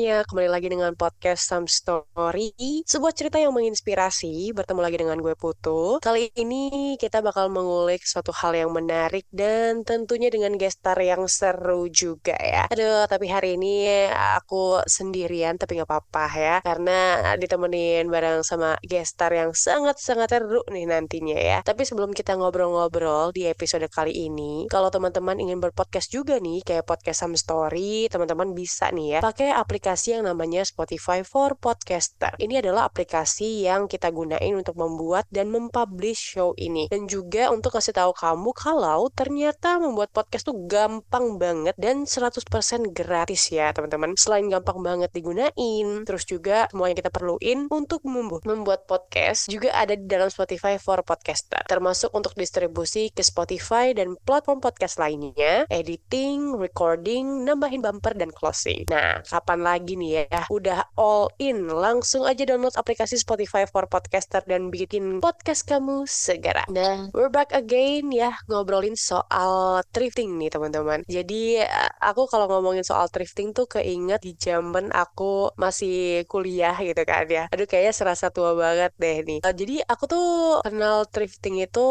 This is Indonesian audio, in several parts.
semuanya, kembali lagi dengan podcast Some Story Sebuah cerita yang menginspirasi, bertemu lagi dengan gue Putu. Kali ini kita bakal mengulik suatu hal yang menarik dan tentunya dengan gestar yang seru juga ya. Aduh, tapi hari ini aku sendirian tapi gak apa-apa ya Karena ditemenin bareng sama gestar yang sangat-sangat seru nih nantinya ya. Tapi sebelum kita ngobrol-ngobrol di episode kali ini Kalau teman-teman ingin berpodcast juga nih, kayak podcast Some Story Teman-teman bisa nih ya pakai aplikasi yang namanya Spotify for Podcaster. Ini adalah aplikasi yang kita gunain untuk membuat dan mempublish show ini. Dan juga untuk kasih tahu kamu kalau ternyata membuat podcast tuh gampang banget dan 100% gratis ya teman-teman. Selain gampang banget digunain, terus juga semua yang kita perluin untuk membuat podcast juga ada di dalam Spotify for Podcaster. Termasuk untuk distribusi ke Spotify dan platform podcast lainnya, editing, recording, nambahin bumper dan close masing Nah, kapan lagi nih ya? Udah all in. Langsung aja download aplikasi Spotify for Podcaster dan bikin podcast kamu segera. Nah, we're back again ya ngobrolin soal thrifting nih teman-teman. Jadi aku kalau ngomongin soal thrifting tuh keinget di zaman aku masih kuliah gitu kan ya. Aduh kayaknya serasa tua banget deh nih. Uh, jadi aku tuh kenal thrifting itu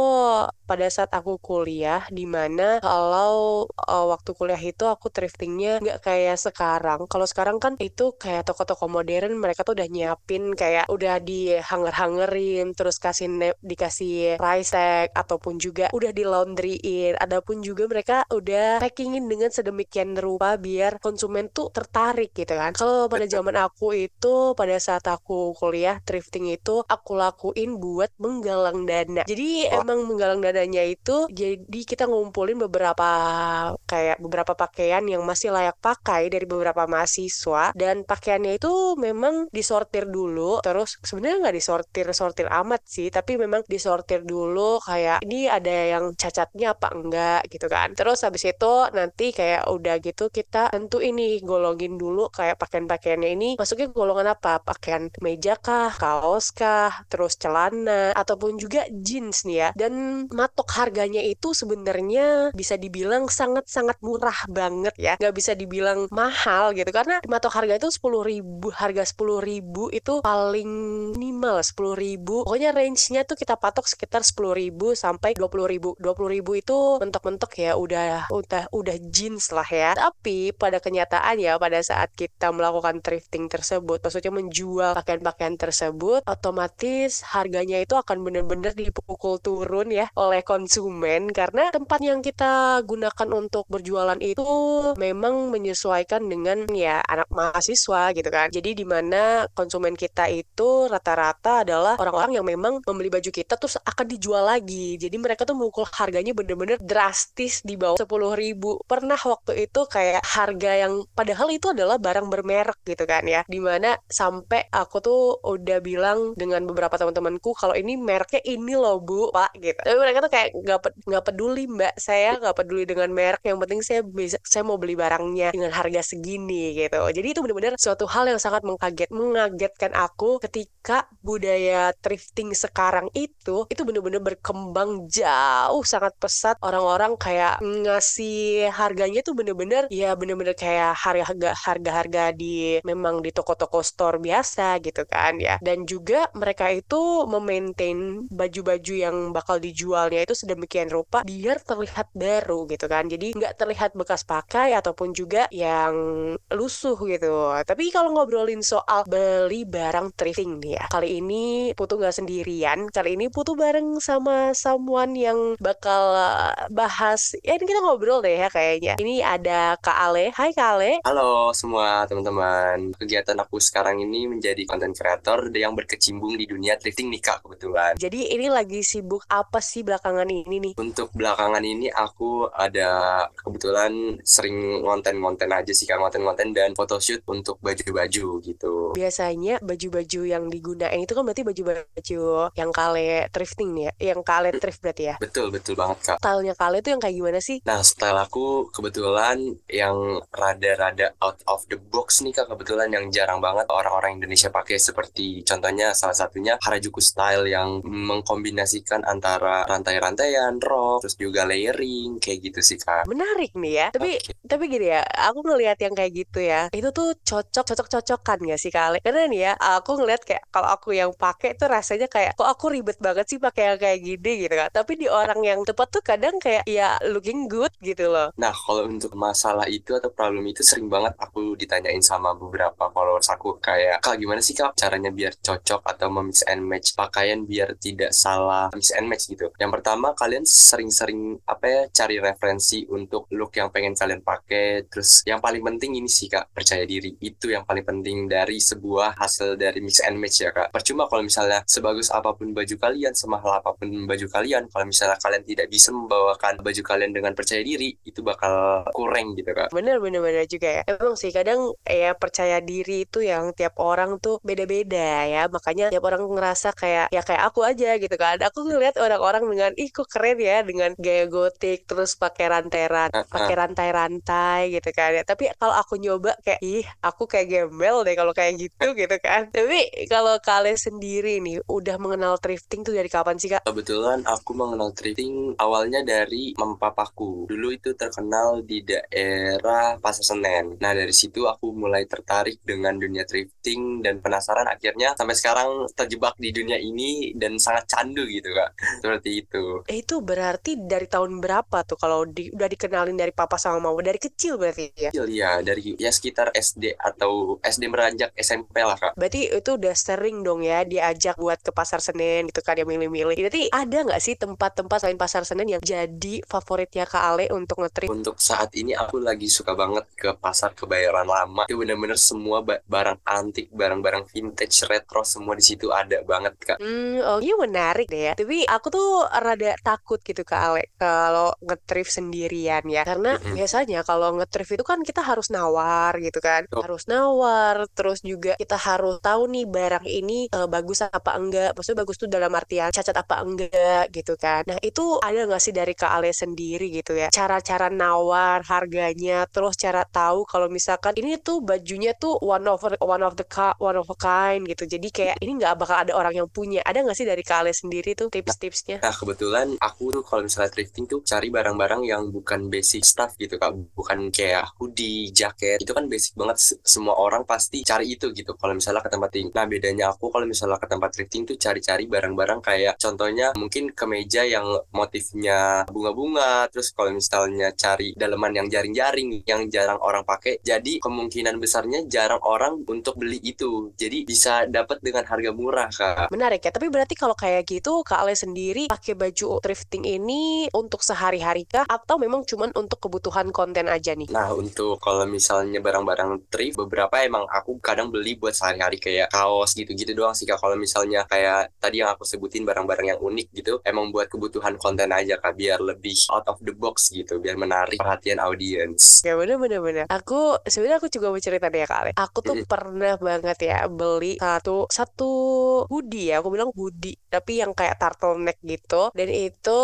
pada saat aku kuliah di mana kalau uh, waktu kuliah itu aku thriftingnya nggak kayak sekarang kalau sekarang kan itu kayak toko-toko modern mereka tuh udah nyiapin kayak udah di hanger-hangerin terus kasih dikasih price tag ataupun juga udah di laundryin adapun juga mereka udah packingin dengan sedemikian rupa biar konsumen tuh tertarik gitu kan. Kalau pada zaman aku itu pada saat aku kuliah thrifting itu aku lakuin buat menggalang dana. Jadi emang menggalang dananya itu jadi kita ngumpulin beberapa kayak beberapa pakaian yang masih layak pakai dari beberapa mahasiswa dan pakaiannya itu memang disortir dulu. Terus sebenarnya nggak disortir sortir amat sih tapi memang disortir dulu kayak ini ada yang cacatnya apa enggak? gitu kan. Terus habis itu nanti kayak udah gitu kita tentu ini golongin dulu kayak pakaian-pakaiannya ini. Masuknya golongan apa? Pakaian meja kah? Kaos kah? Terus celana? Ataupun juga jeans nih ya. Dan matok harganya itu sebenarnya bisa dibilang sangat-sangat murah banget ya. Nggak bisa dibilang mahal mahal gitu karena matok harga itu sepuluh ribu harga sepuluh ribu itu paling minimal sepuluh ribu. Pokoknya range-nya tuh kita patok sekitar sepuluh ribu sampai dua puluh ribu. dua puluh ribu itu mentok-mentok ya udah udah udah jeans lah ya. Tapi pada kenyataan ya pada saat kita melakukan thrifting tersebut maksudnya menjual pakaian-pakaian tersebut otomatis harganya itu akan benar-benar dipukul turun ya oleh konsumen. Karena tempat yang kita gunakan untuk berjualan itu memang menyesuaikan dengan ya anak mahasiswa gitu kan. Jadi di mana konsumen kita itu rata-rata adalah orang-orang yang memang membeli baju kita terus akan dijual lagi. Jadi mereka tuh mukul harganya bener-bener drastis di bawah sepuluh ribu. Pernah waktu itu kayak harga yang padahal itu adalah barang bermerek gitu kan ya. Di mana sampai aku tuh udah bilang dengan beberapa teman-temanku kalau ini mereknya ini loh bu pak gitu. Tapi mereka tuh kayak nggak nggak peduli mbak saya nggak peduli dengan merek. Yang penting saya bisa saya mau beli barangnya dengan harga segini gitu. Jadi itu benar-benar suatu hal yang sangat mengkaget, mengagetkan aku ketika budaya thrifting sekarang itu itu benar-benar berkembang jauh sangat pesat. Orang-orang kayak ngasih harganya itu benar-benar ya benar-benar kayak harga harga-harga di memang di toko-toko store biasa gitu kan ya. Dan juga mereka itu memaintain baju-baju yang bakal dijualnya itu sedemikian rupa biar terlihat baru gitu kan. Jadi nggak terlihat bekas pakai ataupun juga yang lusuh gitu. Tapi kalau ngobrolin soal beli barang thrifting nih ya, kali ini Putu nggak sendirian. Kali ini Putu bareng sama someone yang bakal bahas. Ya ini kita ngobrol deh ya kayaknya. Ini ada Kak Ale. Hai Kak Ale. Halo semua teman-teman. Kegiatan aku sekarang ini menjadi content creator yang berkecimpung di dunia thrifting nih Kak kebetulan. Jadi ini lagi sibuk apa sih belakangan ini nih? Untuk belakangan ini aku ada kebetulan sering ngonten-ngonten aja sih Kak konten-konten dan photoshoot untuk baju-baju gitu. Biasanya baju-baju yang digunain itu kan berarti baju-baju yang kale thrifting nih ya, yang kale thrift berarti ya? Betul, betul banget kak. Stylenya kale itu yang kayak gimana sih? Nah, style aku kebetulan yang rada-rada out of the box nih kak, kebetulan yang jarang banget orang-orang Indonesia pakai seperti contohnya salah satunya Harajuku style yang mengkombinasikan antara rantai-rantaian, rok, terus juga layering, kayak gitu sih kak. Menarik nih ya, tapi okay. tapi gini ya, aku ngelihat yang kayak gitu ya itu tuh cocok cocok cocokan gak sih kali karena nih ya aku ngeliat kayak kalau aku yang pakai tuh rasanya kayak kok aku ribet banget sih pakai yang kayak gini? Gitu kan tapi di orang yang tepat tuh kadang kayak ya looking good gitu loh. Nah kalau untuk masalah itu atau problem itu sering banget aku ditanyain sama beberapa followers aku. Kayak kak gimana sih kak caranya biar cocok atau mix and match pakaian biar tidak salah mix and match? Gitu. Yang pertama kalian sering-sering apa ya cari referensi untuk look yang pengen kalian pakai. Terus yang paling penting ini sih kak percaya diri itu yang paling penting dari sebuah hasil dari mix and match ya kak. Percuma kalau misalnya sebagus apa pun baju kalian semahal apa pun baju kalian kalau misalnya kalian tidak bisa membawakan baju kalian dengan percaya diri itu bakal kurang gitu kak. Bener bener bener juga ya. Emang sih kadang ya percaya diri itu yang tiap orang tuh beda-beda ya. Makanya tiap orang ngerasa kayak ya kayak aku aja gitu kan. Aku ngeliat orang-orang dengan ih kok keren ya dengan gaya gotik terus pakai rantai-rantai pakai rantai-rantai gitu kan ya. Tapi kalau aku nyoba kayak ih aku kayak gembel deh kalau kayak gitu gitu kan. Tapi kalau kalian sendiri nih udah mengenal thrifting tuh dari kapan sih kak? Kebetulan aku mengenal thrifting awalnya dari mempapaku. Dulu itu terkenal di daerah Pasar Senen. Nah dari situ aku mulai tertarik dengan dunia thrifting dan penasaran akhirnya sampai sekarang terjebak di dunia ini dan sangat candu gitu kak. Seperti itu. Eh, itu berarti dari tahun berapa tuh kalau di, udah dikenalin dari papa sama mama? Dari kecil berarti ya? Kecil ya dari ya sekitar SD atau SD meranjak SMP lah kak. Berarti itu udah sering dong ya diajak buat ke pasar Senen gitu kan ya milih-milih. Berarti ada nggak sih tempat-tempat selain pasar Senen yang jadi favoritnya Kak Ale untuk ngetrip? Untuk saat ini aku lagi suka banget ke pasar kebayoran lama. Itu bener-bener semua barang antik barang-barang vintage retro semua di situ ada banget kak. Hmm oh iya menarik deh ya. Tapi aku tuh rada takut gitu kak Ale kalau ngetrip sendirian ya. Karena biasanya kalau ngetrip itu kan kita harus nawar gitu kan oh. harus nawar terus juga kita harus tahu nih barang ini uh, bagus apa enggak maksudnya bagus tuh dalam artian cacat apa enggak gitu kan. Nah itu ada nggak sih dari kak Ale sendiri gitu ya? Cara-cara nawar harganya terus cara tahu kalau misalkan ini tuh bajunya tuh one of one of the one of a kind gitu. Jadi kayak ini nggak bakal ada orang yang punya. Ada nggak sih dari kalian sendiri tuh tips-tipsnya? nah kebetulan aku tuh kalau misalnya thrifting tuh cari barang-barang yang bukan basic stuff gitu kak. Bukan kayak hoodie jaket itu kan basic banget semua orang pasti cari itu gitu. Kalau misalnya ke tempat thrifting nah bedanya aku kalau misalnya ke tempat thrifting tuh cari-cari barang-barang kayak contohnya mungkin kemeja yang motifnya bunga-bunga terus kalau misalnya cari daleman yang jaring-jaring yang jarang orang pakai jadi kemungkinan besarnya jarang orang untuk beli itu. Jadi bisa dapat dengan harga murah kak. Menarik ya tapi berarti kalau kayak gitu kak Ale sendiri pakai baju thrifting ini untuk sehari-hari kah? Atau memang cuman untuk kebutuhan konten aja nih? Nah untuk kalau misalnya barang-barang thrift beberapa emang aku kadang beli buat sehari-hari kayak kaos gitu-gitu doang sih kak. Kalau misalnya kayak tadi yang aku sebutin barang-barang yang unik gitu emang buat kebutuhan konten aja kak biar lebih out of the box gitu biar menarik perhatian audiens ya bener bener bener. Aku sebenarnya aku juga mau cerita deh ya kak. Aku tuh mm. pernah banget ya beli satu satu hoodie ya aku bilang hoodie tapi yang kayak turtleneck gitu. Dan itu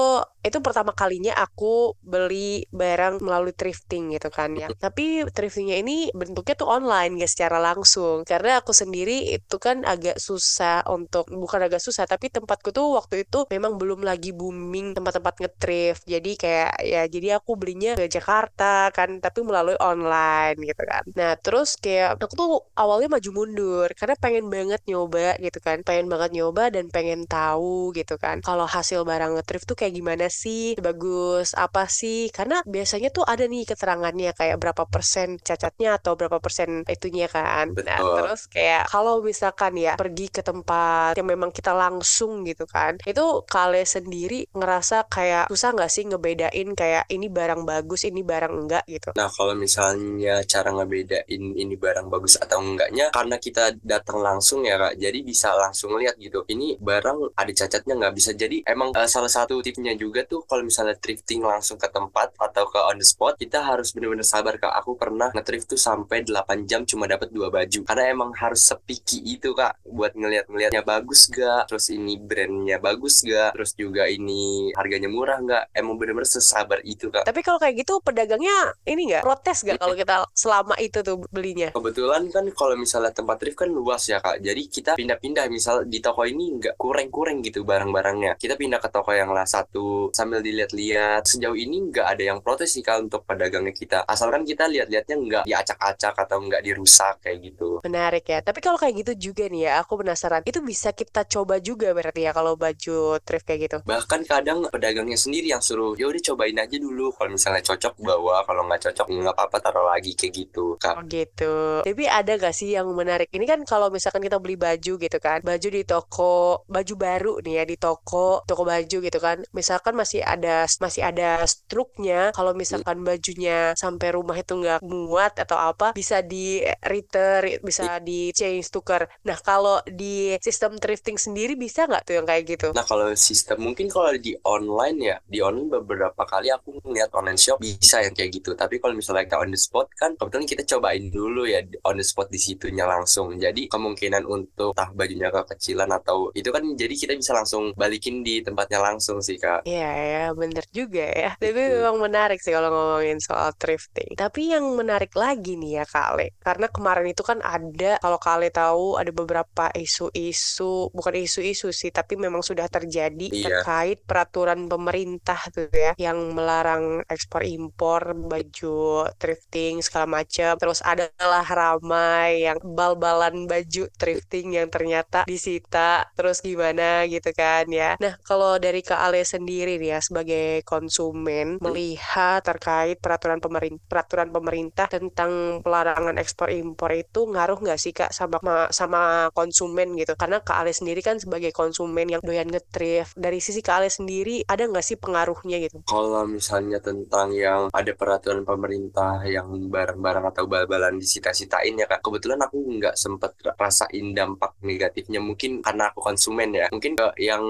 itu pertama kalinya aku beli barang melalui thrifting gitu kan ya. Tapi thriftingnya ini bentuknya tuh online gak secara langsung. Karena aku sendiri itu kan agak susah untuk bukan agak susah tapi tempatku tuh waktu itu memang belum lagi booming tempat-tempat ngetrif jadi kayak ya jadi aku belinya ke Jakarta kan tapi melalui online gitu kan. Nah terus kayak aku tuh awalnya maju mundur karena pengen banget nyoba gitu kan. Pengen banget nyoba dan pengen tahu gitu kan kalau hasil barang ngetrif tuh kayak gimana sih? Bagus apa sih? Karena biasanya tuh ada nih keterangannya kayak berapa persen cacatnya atau berapa persen itunya kan. Nah terus kayak kalau misalkan ya pergi ke tempat yang memang kita langsung gitu kan itu kalian sendiri ngerasa kayak susah nggak sih ngebedain kayak ini barang bagus ini barang enggak gitu? Nah kalau misalnya cara ngebedain ini barang bagus atau enggaknya karena kita datang langsung ya kak jadi bisa langsung lihat gitu ini barang ada cacatnya nggak bisa. Jadi emang uh, salah satu tipsnya juga tuh kalau misalnya thrifting langsung ke tempat atau ke on the spot kita harus bener-bener sabar kak. Aku pernah nge-thrift tuh sampai 8 jam cuma dapat dua baju. Karena emang harus sepiki itu kak buat ngeliat-ngeliatnya bagus gak terus ini brandnya bagus gak terus juga ini harganya murah gak emang bener-bener sesabar itu kak. Tapi kalau kayak gitu pedagangnya ini nggak? Protes gak kalau kita selama itu tuh belinya? Kebetulan kan kalau misalnya tempat thrift kan luas ya kak. Jadi kita pindah-pindah misal di toko ini nggak kurang-kurang gitu barang-barangnya. Kita pindah ke toko yang lah satu sambil dilihat-lihat. Sejauh ini nggak ada yang protes sih kak untuk pedagangnya kita. Asalkan kita lihat-lihatnya nggak diacak-acak atau nggak dirusak kayak gitu. Menarik ya. Tapi kalau kayak gitu juga nih ya, aku penasaran. Itu bisa kita coba juga berarti ya kalau baju thrift kayak gitu. Bahkan kadang pedagangnya sendiri yang suruh, ya udah cobain aja dulu. Kalau misalnya cocok bawa, kalau nggak cocok nggak apa-apa taruh lagi kayak gitu. Kak. Oh gitu. Tapi ada gak sih yang menarik? Ini kan kalau misalkan kita beli baju gitu kan, baju di toko, baju baru nih ya di toko, toko baju gitu kan. Misalkan masih ada masih ada struknya. Kalau misalkan bajunya sampai rumah itu nggak muat atau apa, bisa di return, bisa di change tuker. Nah kalau di sistem thrifting sendiri bisa nggak tuh yang kayak gitu? Nah kalau sistem mungkin kalau di online ya, di online beberapa kali aku ngeliat online shop bisa yang kayak gitu. Tapi kalau misalnya kita on the spot kan, kebetulan kita cobain dulu ya on the spot di situnya langsung. Jadi kemungkinan untuk tah bajunya kekecilan atau itu kan jadi kita bisa langsung balikin di tempatnya langsung sih kak. Iya ya, bener juga ya. Tapi memang menarik sih kalau ngomongin soal thrifting. Tapi yang menarik lagi nih ya Kale, karena kemarin itu kan ada, kalau Kale tahu ada beberapa isu-isu, bukan isu-isu sih, tapi memang sudah terjadi Iya. terkait peraturan pemerintah tuh ya, yang melarang ekspor impor baju thrifting segala macam. Terus adalah ramai yang bal-balan baju thrifting yang ternyata disita. Terus gimana gitu kan ya. Nah, kalau dari Kak Ale sendiri nih ya sebagai konsumen melihat terkait peraturan pemerintah peraturan pemerintah tentang pelarangan ekspor impor itu ngaruh nggak sih Kak sama sama konsumen gitu? Karena Kak Ale sendiri kan sebagai konsumen yang doyan nge-thrift, dari sisi Kak Ale sendiri ada nggak sih pengaruhnya gitu? Kalau misalnya tentang yang ada peraturan pemerintah yang barang-barang atau bal-balan disita-sitain ya kak, kebetulan aku nggak sempet rasain dampak negatifnya mungkin karena aku konsumen ya. Mungkin ke yang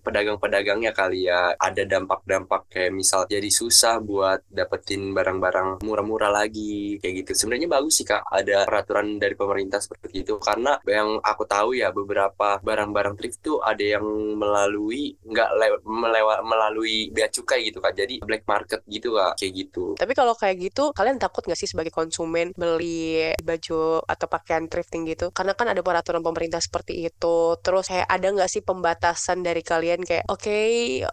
pedagang-pedagangnya kali ya ada dampak-dampak kayak misal jadi susah buat dapetin barang-barang murah-murah lagi kayak gitu. Sebenarnya bagus sih kak ada peraturan dari pemerintah seperti itu karena yang aku tahu ya beberapa barang-barang thrift tuh ada yang melalui nggak lewat melewat melalui bea cukai gitu kak. Jadi black market gitu kak kayak gitu. Tapi kalau kayak gitu, kalian takut nggak sih sebagai konsumen beli baju atau pakaian thrifting gitu? Karena kan ada peraturan pemerintah seperti itu. Terus kayak ada nggak sih pembatasan dari kalian kayak, oke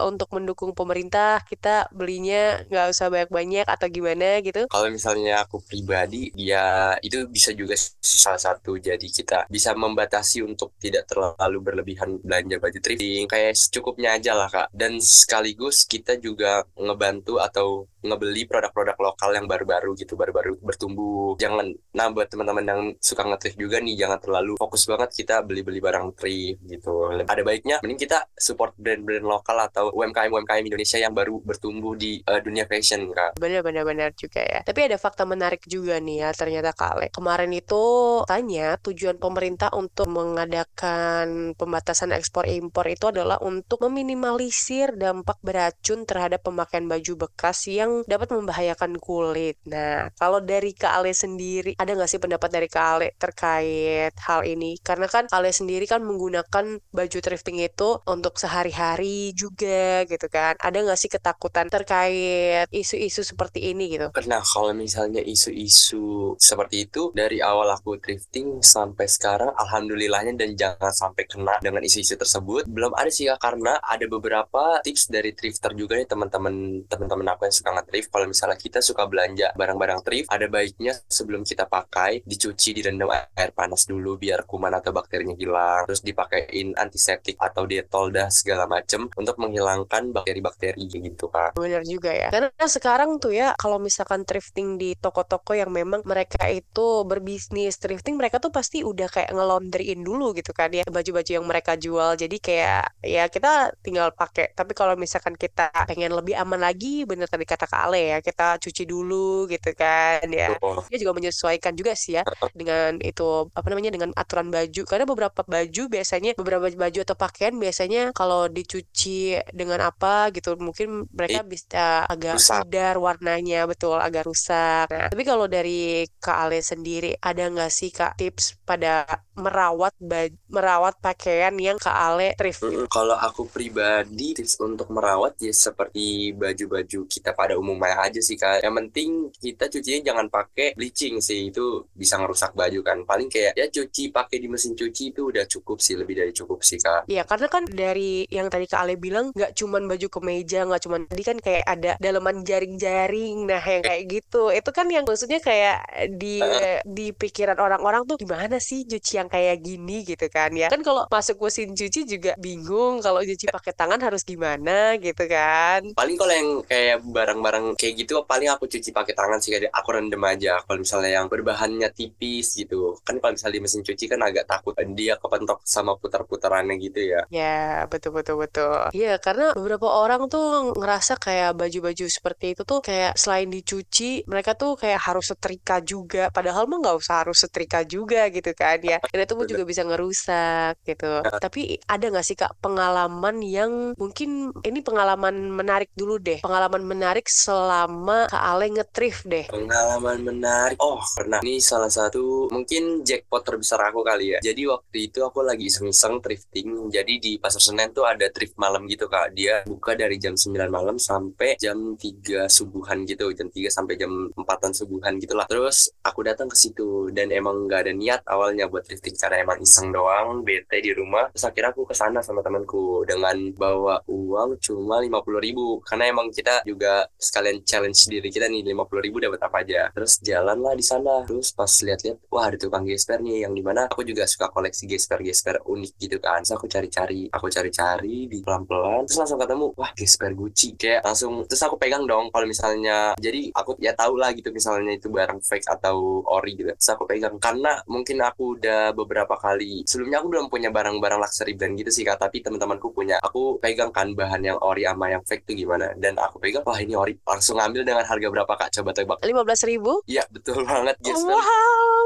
untuk mendukung pemerintah kita belinya nggak usah banyak-banyak atau gimana gitu? Kalau misalnya aku pribadi, ya itu bisa juga salah satu jadi kita bisa membatasi untuk tidak terlalu berlebihan belanja baju thrifting kayak secukupnya aja lah kak. Dan sekaligus kita juga ngebantu atau ngebeli produk-produk lokal yang baru-baru gitu, baru-baru bertumbuh. Jangan, nah buat teman-teman yang suka nge-thrift juga nih, jangan terlalu fokus banget kita beli-beli barang thrift gitu. Ada baiknya, mending kita support brand-brand lokal atau UMKM-UMKM Indonesia yang baru bertumbuh di uh, dunia fashion, Kak. Benar-benar juga ya. Tapi ada fakta menarik juga nih ya, ternyata Kale. Kemarin itu tanya tujuan pemerintah untuk mengadakan pembatasan ekspor impor itu adalah untuk meminimalisir dampak beracun terhadap pemakaian baju bekas yang dapat membahayakan kulit. Nah, kalau dari Kak sendiri, ada nggak sih pendapat dari Kak terkait hal ini? Karena kan Kak Ale sendiri kan menggunakan baju thrifting itu untuk sehari-hari juga gitu kan. Ada nggak sih ketakutan terkait isu-isu seperti ini gitu? Nah, kalau misalnya isu-isu seperti itu, dari awal aku thrifting sampai sekarang, alhamdulillahnya dan jangan sampai kena dengan isu-isu tersebut, belum ada sih ya, karena ada beberapa tips dari thrifter juga nih teman-teman teman-teman aku yang suka nge-thrift. Kalau misalnya kita suka belanja barang-barang thrift ada baiknya sebelum kita pakai dicuci direndam air panas dulu biar kuman atau bakterinya hilang. Terus dipakein antiseptik atau detol dah segala macem untuk menghilangkan bakteri-bakteri gitu kak. Benar juga ya. Karena sekarang tuh ya kalau misalkan thrifting di toko-toko yang memang mereka itu berbisnis thrifting, mereka tuh pasti udah kayak ngelondryin dulu gitu kan ya baju-baju yang mereka jual. Jadi kayak ya kita tinggal pakai. Tapi kalau misalkan kita pengen lebih aman lagi, bener tadi kata Kak Ale ya, kita cuci dulu gitu kan ya. Dia juga menyesuaikan juga sih ya dengan itu apa namanya dengan aturan baju. Karena beberapa baju biasanya beberapa baju atau pakaian biasanya kalau dicuci dengan apa gitu mungkin mereka bisa agak pudar warnanya betul agak rusak. Nah, tapi kalau dari Kak Ale sendiri ada nggak sih Kak tips pada merawat baju, merawat pakaian yang Kak Ale thrift. Kalau aku pribadi tips untuk merawat ya seperti baju-baju kita pada umumnya aja sih kak. Yang penting kita cucinya jangan pakai bleaching sih itu bisa ngerusak baju kan. Paling kayak ya cuci pakai di mesin cuci itu udah cukup sih lebih dari cukup sih kak. Iya, karena kan dari yang tadi Kak Ale bilang nggak cuman baju kemeja, nggak cuman tadi kan kayak ada daleman jaring-jaring, nah yang kayak gitu, itu kan yang maksudnya kayak di di pikiran orang-orang tuh gimana sih cuci yang kayak gini gitu kan ya. Kan kalau masuk mesin cuci juga bingung kalau cuci pakai tangan harus gimana gitu kan. Paling kalau yang kayak barang-barang kayak gitu paling aku cuci pakai tangan sih kayak aku rendem aja. Kalau misalnya yang berbahannya tipis gitu. Kan kalau misalnya di mesin cuci kan agak takut dia kepentok sama putar-putarannya gitu ya. Ya, betul betul betul. Iya, karena beberapa orang tuh ngerasa kayak baju-baju seperti itu tuh kayak selain dicuci, mereka tuh kayak harus setrika juga. Padahal mah nggak usah harus setrika juga gitu kan ya. Dan itu juga bisa ngerusak gitu. Tapi ada nggak sih kak pengalaman yang mungkin ini pengalaman menarik dulu deh. Pengalaman menarik selama Kak Ale ngetrif deh. Pengalaman menarik. Oh, pernah. Ini salah satu mungkin jackpot terbesar aku kali ya. Jadi waktu itu aku lagi iseng-iseng thrifting. Jadi di Pasar Senen tuh ada thrift malam gitu kak. Dia buka dari jam 9 malam sampai jam 3 subuhan gitu. Jam 3 sampai jam 4-an subuhan gitu lah. Terus aku datang ke situ dan emang gak ada niat awalnya buat thrifting karena emang iseng doang, bete di rumah. Terus akhirnya aku ke sana sama temanku dengan bawa uang cuma 50 ribu. Karena emang kita juga sekalian challenge diri kita nih 50 ribu dapat apa aja. Terus jalan lah di sana. Terus pas lihat-lihat, wah ada tukang gesper nih yang di mana aku juga suka koleksi gesper-gesper unik gitu kan. Terus aku cari-cari, aku cari-cari di pelan-pelan. Terus langsung ketemu, wah gesper Gucci. Kayak langsung, terus aku pegang dong kalau misalnya, jadi aku ya tahu lah gitu misalnya itu barang fake atau ori gitu. Terus aku pegang. Karena mungkin aku udah beberapa kali sebelumnya aku belum punya barang-barang luxury brand gitu sih kak. Tapi teman-temanku punya. Aku pegang kan bahan yang ori sama yang fake tuh gimana. Dan aku pegang wah ini ori. Langsung ngambil dengan harga berapa kak? Coba tebak. Lima belas ribu? Iya betul banget. Gesper wow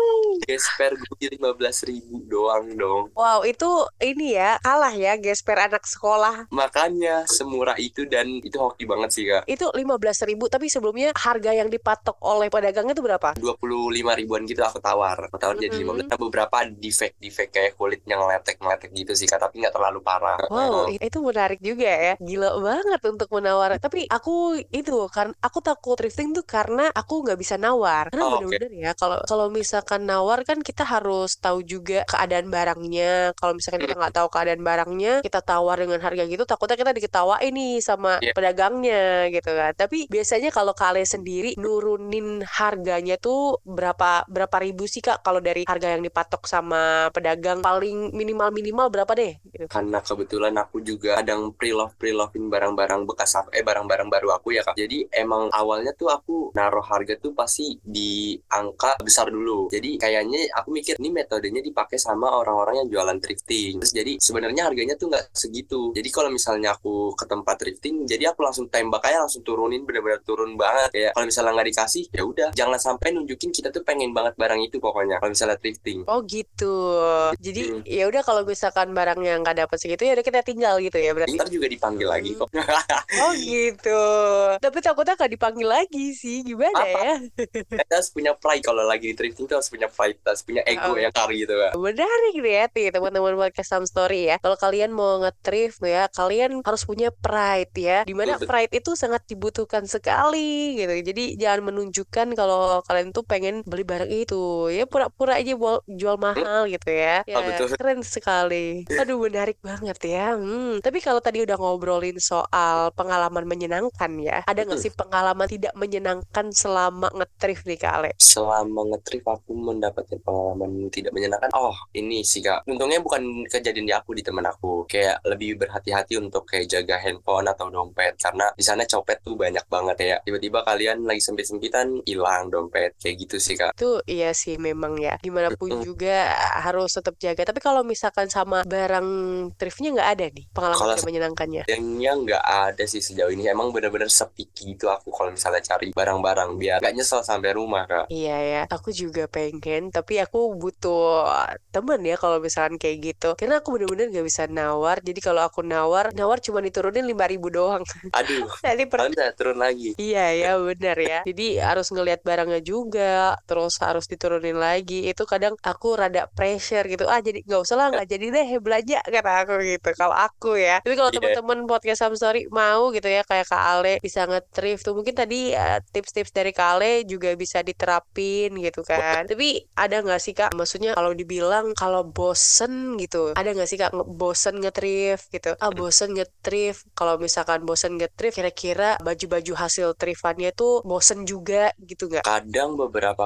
gesper gue lima belas ribu doang dong. Wow itu ini ya kalah ya gesper anak sekolah. Makanya semurah itu dan itu hoki banget sih kak. Itu lima belas ribu tapi sebelumnya harga yang dipatok oleh pedagangnya itu berapa? dua puluh lima ribuan gitu aku tawar. Aku tawar jadi lima belas. Beberapa defect defect kayak kulitnya ngeletek ngeletek gitu sih kak tapi nggak terlalu parah. Wow itu menarik juga ya. Gila banget untuk menawar tapi aku itu kan aku takut thrifting tuh karena aku nggak bisa nawar. Karena Oh, bener-bener ya kalau kalau misalkan nawar kan kita harus tahu juga keadaan barangnya. Kalau misalkan kita nggak tahu keadaan barangnya kita tawar dengan harga gitu takutnya kita diketawain nih sama Iya. pedagangnya gitu kan. Tapi biasanya kalau kalian sendiri nurunin harganya tuh berapa berapa ribu sih kak? Kalau dari harga yang dipatok sama pedagang paling minimal minimal berapa deh gitu. karena kebetulan aku juga kadang pre-love pre-lovein barang-barang bekas aku eh barang-barang baru aku ya kak. Jadi emang awalnya tuh aku naruh harga tuh pasti di angka besar dulu. Jadi kayaknya aku mikir ini metodenya dipakai sama orang-orang yang jualan thrifting terus jadi sebenarnya harganya tuh nggak segitu jadi kalau misalnya aku ke tempat thrifting jadi aku langsung tembak aja langsung turunin bener-bener turun banget kayak kalau misalnya nggak dikasih ya udah jangan sampai nunjukin kita tuh pengen banget barang itu pokoknya kalau misalnya thrifting Oh gitu. Jadi Hmm. ya udah kalau misalkan barang yang nggak dapat segitu ya udah kita tinggal gitu ya berarti. ntar juga dipanggil lagi kok Oh gitu. Tapi takutnya nggak dipanggil lagi sih. Gimana Apa? ya? kita harus punya pride kalau lagi di thrifting tuh harus punya harus punya ego Oh. yang kari gitu kan Menarik nih ya teman-teman podcast Some Story ya. Kalau kalian mau nge-thrift ya, kalian harus punya pride ya. Di mana pride itu sangat dibutuhkan sekali gitu. Jadi jangan menunjukkan kalau kalian tuh pengen beli barang itu. Ya pura-pura aja buat jual mahal gitu ya. Ya betul. keren sekali. Aduh menarik banget ya. Hmm. Tapi kalau tadi udah ngobrolin soal pengalaman menyenangkan ya, ada nggak Mm-mm. sih pengalaman tidak menyenangkan selama nge-thrift nih Kak Ale? selama nge-trip aku mendapatkan pengalaman tidak menyenangkan oh ini sih kak untungnya bukan kejadian di aku di teman aku kayak lebih berhati-hati untuk kayak jaga handphone atau dompet karena di sana copet tuh banyak banget ya tiba-tiba kalian lagi sempit-sempitan hilang dompet kayak gitu sih kak Itu iya sih memang ya. Gimana pun juga harus tetap jaga. Tapi kalau misalkan sama barang thriftnya nggak ada nih pengalaman Kalau tidak menyenangkannya. Kayaknya nggak ada sih sejauh ini. Emang bener-bener sepi gitu aku kalau misalnya cari barang-barang biar nggak nyesel sampai rumah kak. Iya ya, aku juga pengen, tapi aku butuh temen ya kalau misalkan kayak gitu. Karena aku bener-bener gak bisa nawar. Jadi kalau aku nawar, nawar cuma diturunin 5000 doang. Aduh, Jadi per turun lagi. Iya ya benar ya. Jadi harus ngelihat barangnya juga, terus harus diturunin lagi. Itu kadang aku rada pressure gitu. Ah jadi nggak usah lah, nggak jadi deh belanja kata aku gitu. Kalau aku ya. Tapi kalau Iya. teman-teman podcast Sam Story mau gitu ya kayak Kak Ale bisa nge-thrift tuh mungkin tadi eh, tips-tips dari Kak Ale juga bisa diterapin gitu kan. Tapi ada nggak sih Kak? Maksudnya kalau dibilang kalau bosen gitu, ada nggak sih Kak bosen nge-thrift gitu? Ah bosen nge-thrift. Kalau misalkan bosen nge-thrift, kira-kira baju-baju hasil thriftannya tuh bosen juga gitu nggak? Kadang beberapa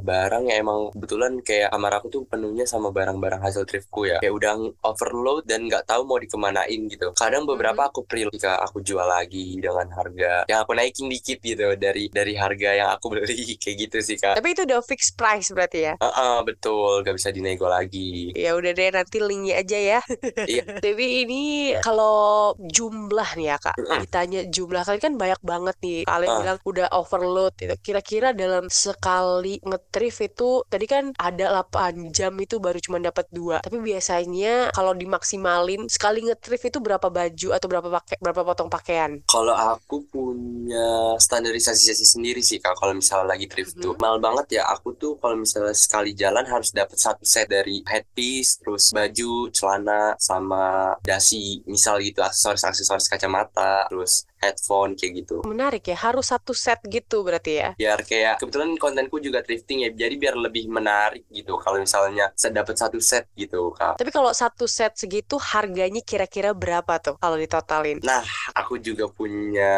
barang ya emang kebetulan kayak kamar aku tuh penuhnya sama barang-barang hasil thriftku ya. Kayak udah overload dan nggak tahu mau dikemanain gitu. Kadang beberapa Mhm. aku pre jika aku jual lagi dengan harga yang aku naikin dikit gitu dari dari harga yang aku beli kayak gitu sih kak. Tapi itu udah fixed price berarti ya? Heeh, betul, gak bisa dinego lagi. Ya udah deh nanti linknya aja ya. Iya. Tapi ini kalau jumlah nih ya kak, Mm-mm. ditanya jumlah kali kan banyak banget nih. Kalian Ah. bilang udah overload gitu. Kira-kira dalam sekali nge-thrift itu tadi kan ada 8 jam itu baru cuma dapat dua. Tapi biasanya kalau dimaksimalin sekali nge-thrift itu berapa baju atau berapa pakai berapa potong pakaian? Kalau aku punya standarisasi sendiri sih kak. Kalau misalnya lagi thrift tuh, Mhm. mahal banget ya. Aku tuh kalau misalnya sekali jalan harus dapat satu set dari headpiece, terus baju, celana, sama dasi, misal gitu aksesoris-aksesoris kacamata, terus headphone kayak gitu. Menarik ya, harus satu set gitu berarti ya. Biar kayak kebetulan kontenku juga thrifting ya, jadi biar lebih menarik gitu. Kalau misalnya saya dapat satu set gitu kak. Tapi kalau satu set segitu harganya kira-kira berapa tuh kalau ditotalin? Nah, aku juga punya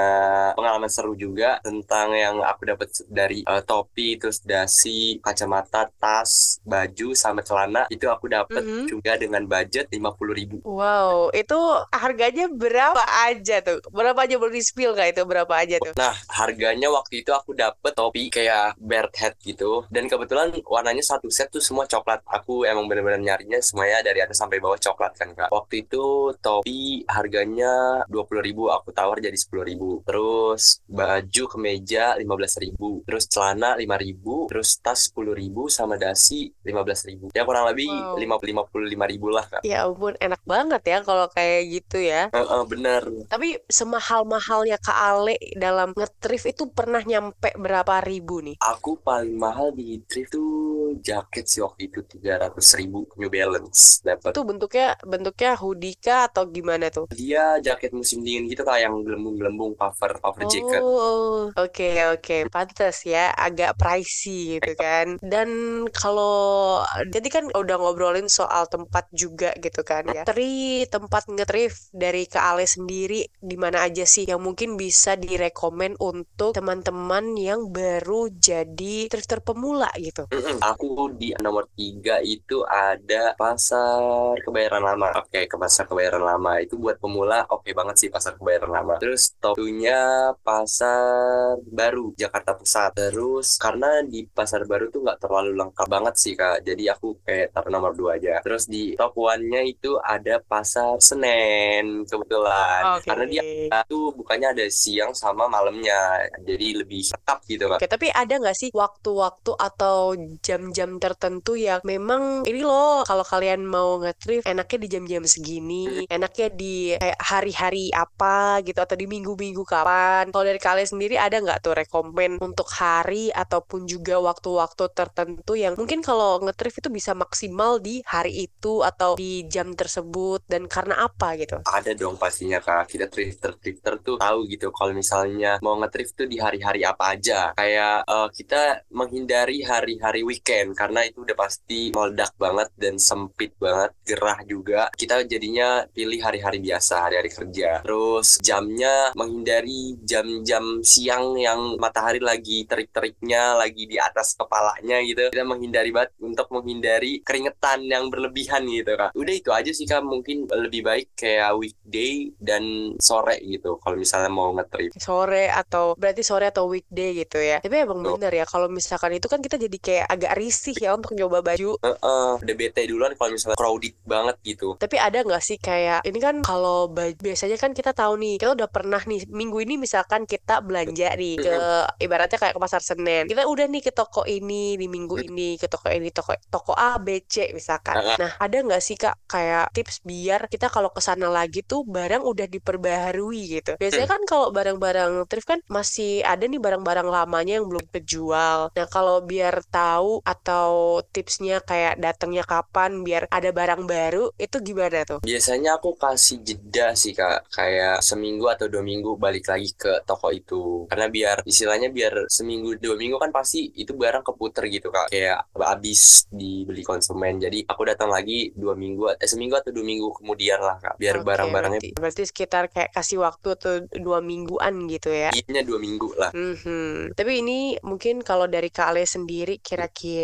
pengalaman seru juga tentang yang aku dapat dari eh, topi, terus dasi, kacamata, tas, baju, sama celana. Itu aku dapat Mhm. juga dengan budget 50.000 ribu. Wow, itu harganya berapa aja tuh? Berapa aja boleh di-spill nggak itu berapa aja tuh? Nah, harganya waktu itu aku dapet topi kayak beard hat gitu. Dan kebetulan warnanya satu set tuh semua coklat. Aku emang bener-bener nyarinya semuanya dari atas sampai bawah coklat kan, Kak. Waktu itu topi harganya 20.000 ribu, aku tawar jadi 10.000 ribu. Terus baju kemeja 15.000 ribu. Terus celana 5.000 ribu. Terus tas 10.000 ribu sama dasi 15.000 ribu. Ya kurang lebih Wow. 50 55 ribu lah, Kak. Ya ampun, enak banget ya kalau kayak gitu ya. Heeh, bener. Tapi semahal-mahalnya Kak Ale dalam nge-thrift itu pernah nyampe berapa ribu nih? Aku paling mahal di thrift tuh jaket sih waktu itu 300 ribu New Balance dapat. Itu bentuknya bentuknya hoodie kah atau gimana tuh? Dia jaket musim dingin gitu kayak yang gelembung-gelembung cover cover jacket. Oh, oke oke, pantas ya, agak pricey gitu kan. Dan kalau jadi kan udah ngobrolin soal tempat juga gitu kan ya. Tri tempat nge-thrift dari Kak Ale sendiri di mana aja sih yang mungkin bisa direkomen untuk teman-teman yang baru jadi thrifter pemula gitu. Mm-mm. Aku di nomor tiga itu ada pasar kebayaran lama. Oke, ke pasar kebayaran lama itu buat pemula oke banget sih pasar kebayaran lama. Terus topnya pasar baru Jakarta Pusat. Terus karena di pasar baru tuh nggak terlalu lengkap banget sih kak. Jadi aku kayak taruh nomor dua aja. Terus di top one-nya itu ada pasar Senen kebetulan. Oke. Karena dia tuh bukannya ada siang sama malamnya. Jadi lebih lengkap gitu kak. Oke, tapi ada nggak sih waktu-waktu atau jam-jam tertentu yang memang ini loh kalau kalian mau nge-thrift enaknya di jam-jam segini, enaknya di hari-hari apa gitu atau di minggu-minggu kapan? Kalau dari kalian sendiri ada nggak tuh rekomen untuk hari ataupun juga waktu-waktu tertentu yang mungkin kalau nge-thrift itu bisa maksimal di hari itu atau di jam tersebut dan karena apa gitu? Ada dong pastinya kak. Kita thrifter-thrifter tuh tahu gitu kalau misalnya mau nge-thrift tuh di hari-hari apa aja. Kayak eh, kita menghindari hari-hari weekend karena itu udah pasti meledak banget dan sempit banget, gerah juga. Kita jadinya pilih hari-hari biasa, hari-hari kerja. Terus jamnya menghindari jam-jam siang yang matahari lagi terik-teriknya, lagi di atas kepalanya gitu. Kita menghindari banget untuk menghindari keringetan yang berlebihan gitu kak. Udah itu aja sih kak. Mungkin lebih baik kayak weekday dan sore gitu. Kalau misalnya mau nge-trip. sore atau berarti sore atau weekday gitu ya. Tapi emang bener ya kalau misalkan itu kan kita jadi kayak agak risih ya untuk nyoba baju. Heeh, udah bete duluan kalau misalnya crowded banget gitu. Tapi ada nggak sih kayak ini kan kalau baju biasanya kan kita tahu nih kita udah pernah nih minggu ini misalkan kita belanja nih ke ibaratnya kayak ke pasar Senen. Kita udah nih ke toko ini di minggu ini ke toko ini toko toko A B C misalkan. Nah ada nggak sih kak kayak tips biar kita kalau ke sana lagi tuh barang udah diperbaharui gitu. Biasanya kan kalau barang-barang thrift kan masih ada nih barang-barang lamanya yang belum kejual. Nah kalau biar tahu atau tipsnya kayak datangnya kapan biar ada barang baru itu gimana tuh? Biasanya aku kasih jeda sih kak, kayak seminggu atau dua minggu balik lagi ke toko itu. Karena biar istilahnya biar seminggu dua minggu kan pasti itu barang keputer gitu kak, kayak habis dibeli konsumen. Jadi aku datang lagi dua minggu, eh seminggu atau dua minggu kemudian lah kak, biar Oke, barang-barangnya berarti, berarti sekitar kayak kasih waktu tuh dua mingguan gitu ya. Iya dua minggu lah. Mhm. Tapi ini mungkin kalau dari Ale sendiri kira-kira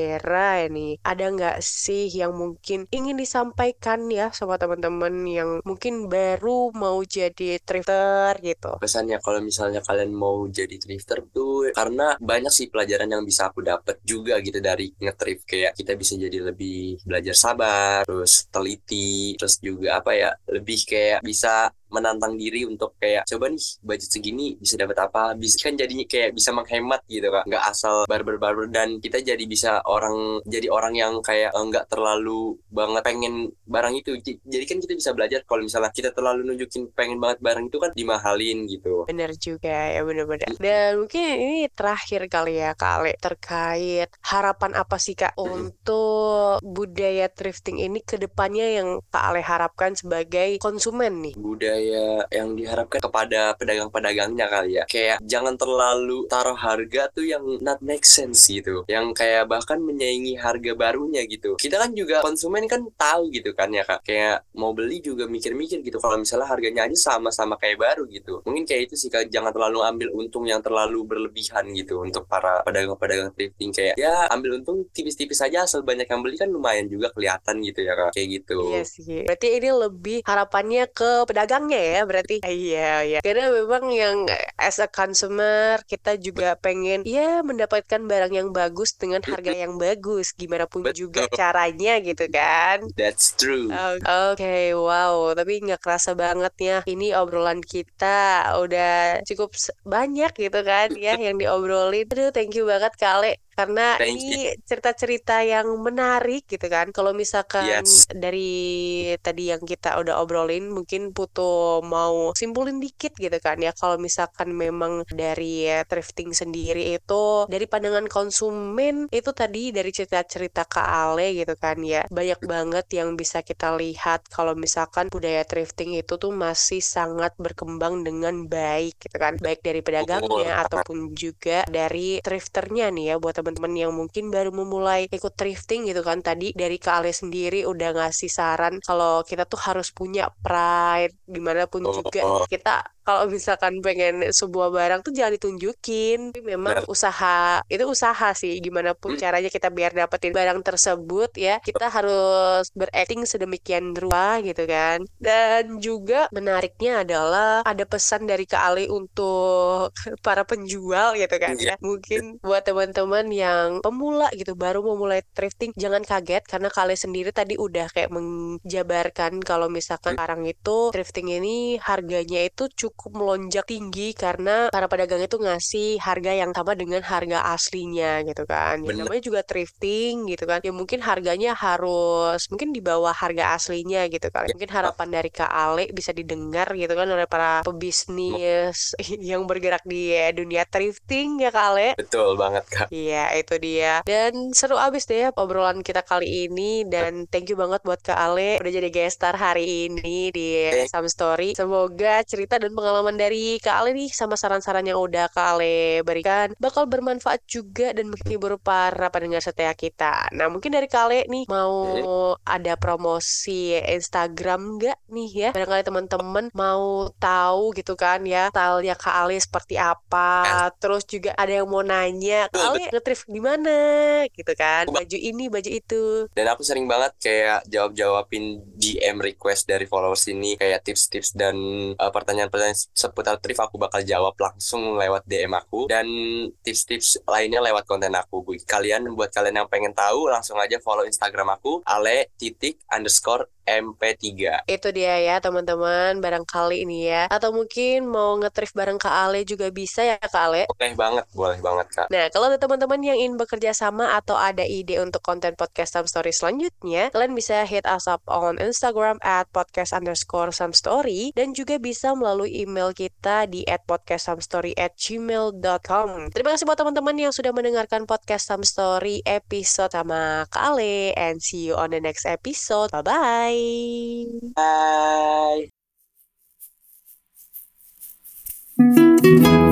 ini ada nggak sih yang mungkin ingin disampaikan ya sama teman-teman yang mungkin baru mau jadi thrifter gitu? Pesannya kalau misalnya kalian mau jadi thrifter tuh karena banyak sih pelajaran yang bisa aku dapat juga gitu dari nge-thrift kayak kita bisa jadi lebih belajar sabar, terus teliti, terus juga apa ya, lebih kayak bisa menantang diri untuk kayak coba nih budget segini bisa dapat apa? Bisa kan jadinya kayak bisa menghemat gitu kan nggak asal barber-barber dan kita jadi bisa orang jadi orang yang kayak eh, nggak terlalu banget pengen barang itu. Jadi kan kita bisa belajar kalau misalnya kita terlalu nunjukin pengen banget barang itu kan dimahalin gitu. Bener juga ya bener-bener. Dan mungkin ini terakhir kali ya Kak Ale terkait harapan apa sih Kak untuk budaya thrifting ini ke depannya yang Kak Ale harapkan sebagai konsumen nih? budaya yang diharapkan kepada pedagang-pedagangnya kali ya. Kayak jangan terlalu taruh harga tuh yang not make sense gitu. Yang kayak bahkan menyaingi harga barunya gitu. Kita kan juga konsumen kan tahu gitu kan ya kak. Kayak mau beli juga mikir-mikir gitu. Kalau misalnya harganya aja sama-sama kayak baru gitu. Mungkin kayak itu sih kak. Jangan terlalu ambil untung yang terlalu berlebihan gitu untuk para pedagang-pedagang thrifting. Kayak ya ambil untung tipis-tipis aja. Asal banyak yang beli kan lumayan juga kelihatan gitu ya kak. Kayak gitu. Iya sih. Berarti ini lebih harapannya ke pedagangnya ya berarti. Iya, iya. Karena memang yang as a consumer kita juga pengen ya mendapatkan barang yang bagus dengan harga yang bagus. Gimana pun juga Betul. caranya gitu kan. that's true Oke, wow. Tapi nggak kerasa banget ya. Ini obrolan kita udah cukup banyak gitu kan ya yang diobrolin. Aduh, thank you banget Kale. Karena Thank ini cerita-cerita yang menarik gitu kan. Kalau misalkan Yes. dari tadi yang kita udah obrolin, mungkin Putu mau simpulin dikit gitu kan ya. Kalau misalkan memang dari thrifting sendiri itu dari pandangan konsumen itu tadi dari cerita-cerita Kak Ale gitu kan ya. Banyak banget yang bisa kita lihat kalau misalkan budaya thrifting itu tuh masih sangat berkembang dengan baik gitu kan. Baik dari pedagangnya ataupun juga dari thrifternya nih ya buat teman-teman yang mungkin baru memulai ikut thrifting gitu kan. Tadi dari Kak Ale sendiri udah ngasih saran kalau kita tuh harus punya pride di mana pun juga Oh. kita kalau misalkan pengen sebuah barang tuh jangan ditunjukin. Tapi memang Benar. usaha itu usaha sih gimana pun Hmm. caranya kita biar dapetin barang tersebut ya kita harus berakting sedemikian rupa gitu kan. Dan juga menariknya adalah ada pesan dari Kak Ali untuk para penjual gitu kan ya. Iya. Mungkin buat teman-teman yang pemula gitu baru mau mulai thrifting jangan kaget karena Kak Ali sendiri tadi udah kayak menjabarkan kalau misalkan sekarang itu thrifting ini harganya itu cukup melonjak tinggi karena para pedagang itu ngasih harga yang sama dengan harga aslinya gitu kan. Ya, namanya juga thrifting gitu kan. Ya mungkin harganya harus mungkin di bawah harga aslinya gitu kan. Mungkin harapan dari Kak Ale bisa didengar gitu kan oleh para pebisnis yang bergerak di dunia thrifting ya Kak Ale. betul banget kak Iya, itu dia. Dan seru abis deh ya obrolan kita kali ini. Dan thank you banget buat Kak Ale udah jadi guest star hari ini di Some Story. Semoga cerita dan pengalaman dari Kak Ale nih sama saran-saran yang udah Kak Ale berikan bakal bermanfaat juga dan menghibur para pendengar setia kita. Nah, mungkin dari Kak Ale nih mau ada promosi Instagram nggak nih ya? Barangkali teman-teman mau tahu gitu kan ya stylenya Kak Ale seperti apa. Terus juga ada yang mau nanya, Kak Ale nge-thrift di mana gitu kan? Baju ini, baju itu. dan aku sering banget kayak jawab-jawabin DM request dari followers ini kayak tips-tips dan uh, pertanyaan-pertanyaan seputar thrift aku bakal jawab langsung lewat DM aku dan tips-tips lainnya lewat konten aku kalian buat kalian yang pengen tahu langsung aja follow Instagram aku ale titik underscore mp3 Itu dia ya teman-teman, barangkali ini ya. Atau mungkin mau nge-thrift bareng Kak Ale juga bisa ya Kak Ale. boleh banget boleh banget kak Nah, kalau ada teman-teman yang ingin bekerja sama atau ada ide untuk konten podcast Some Story selanjutnya, kalian bisa hit us up on Instagram at podcast underscore Some Story dan juga bisa melalui email kita di @podcastsamstory@gmail.com. Terima kasih buat teman-teman yang sudah mendengarkan podcast Some Story episode sama Kale and see you on the next episode. Bye-bye. Bye. Bye.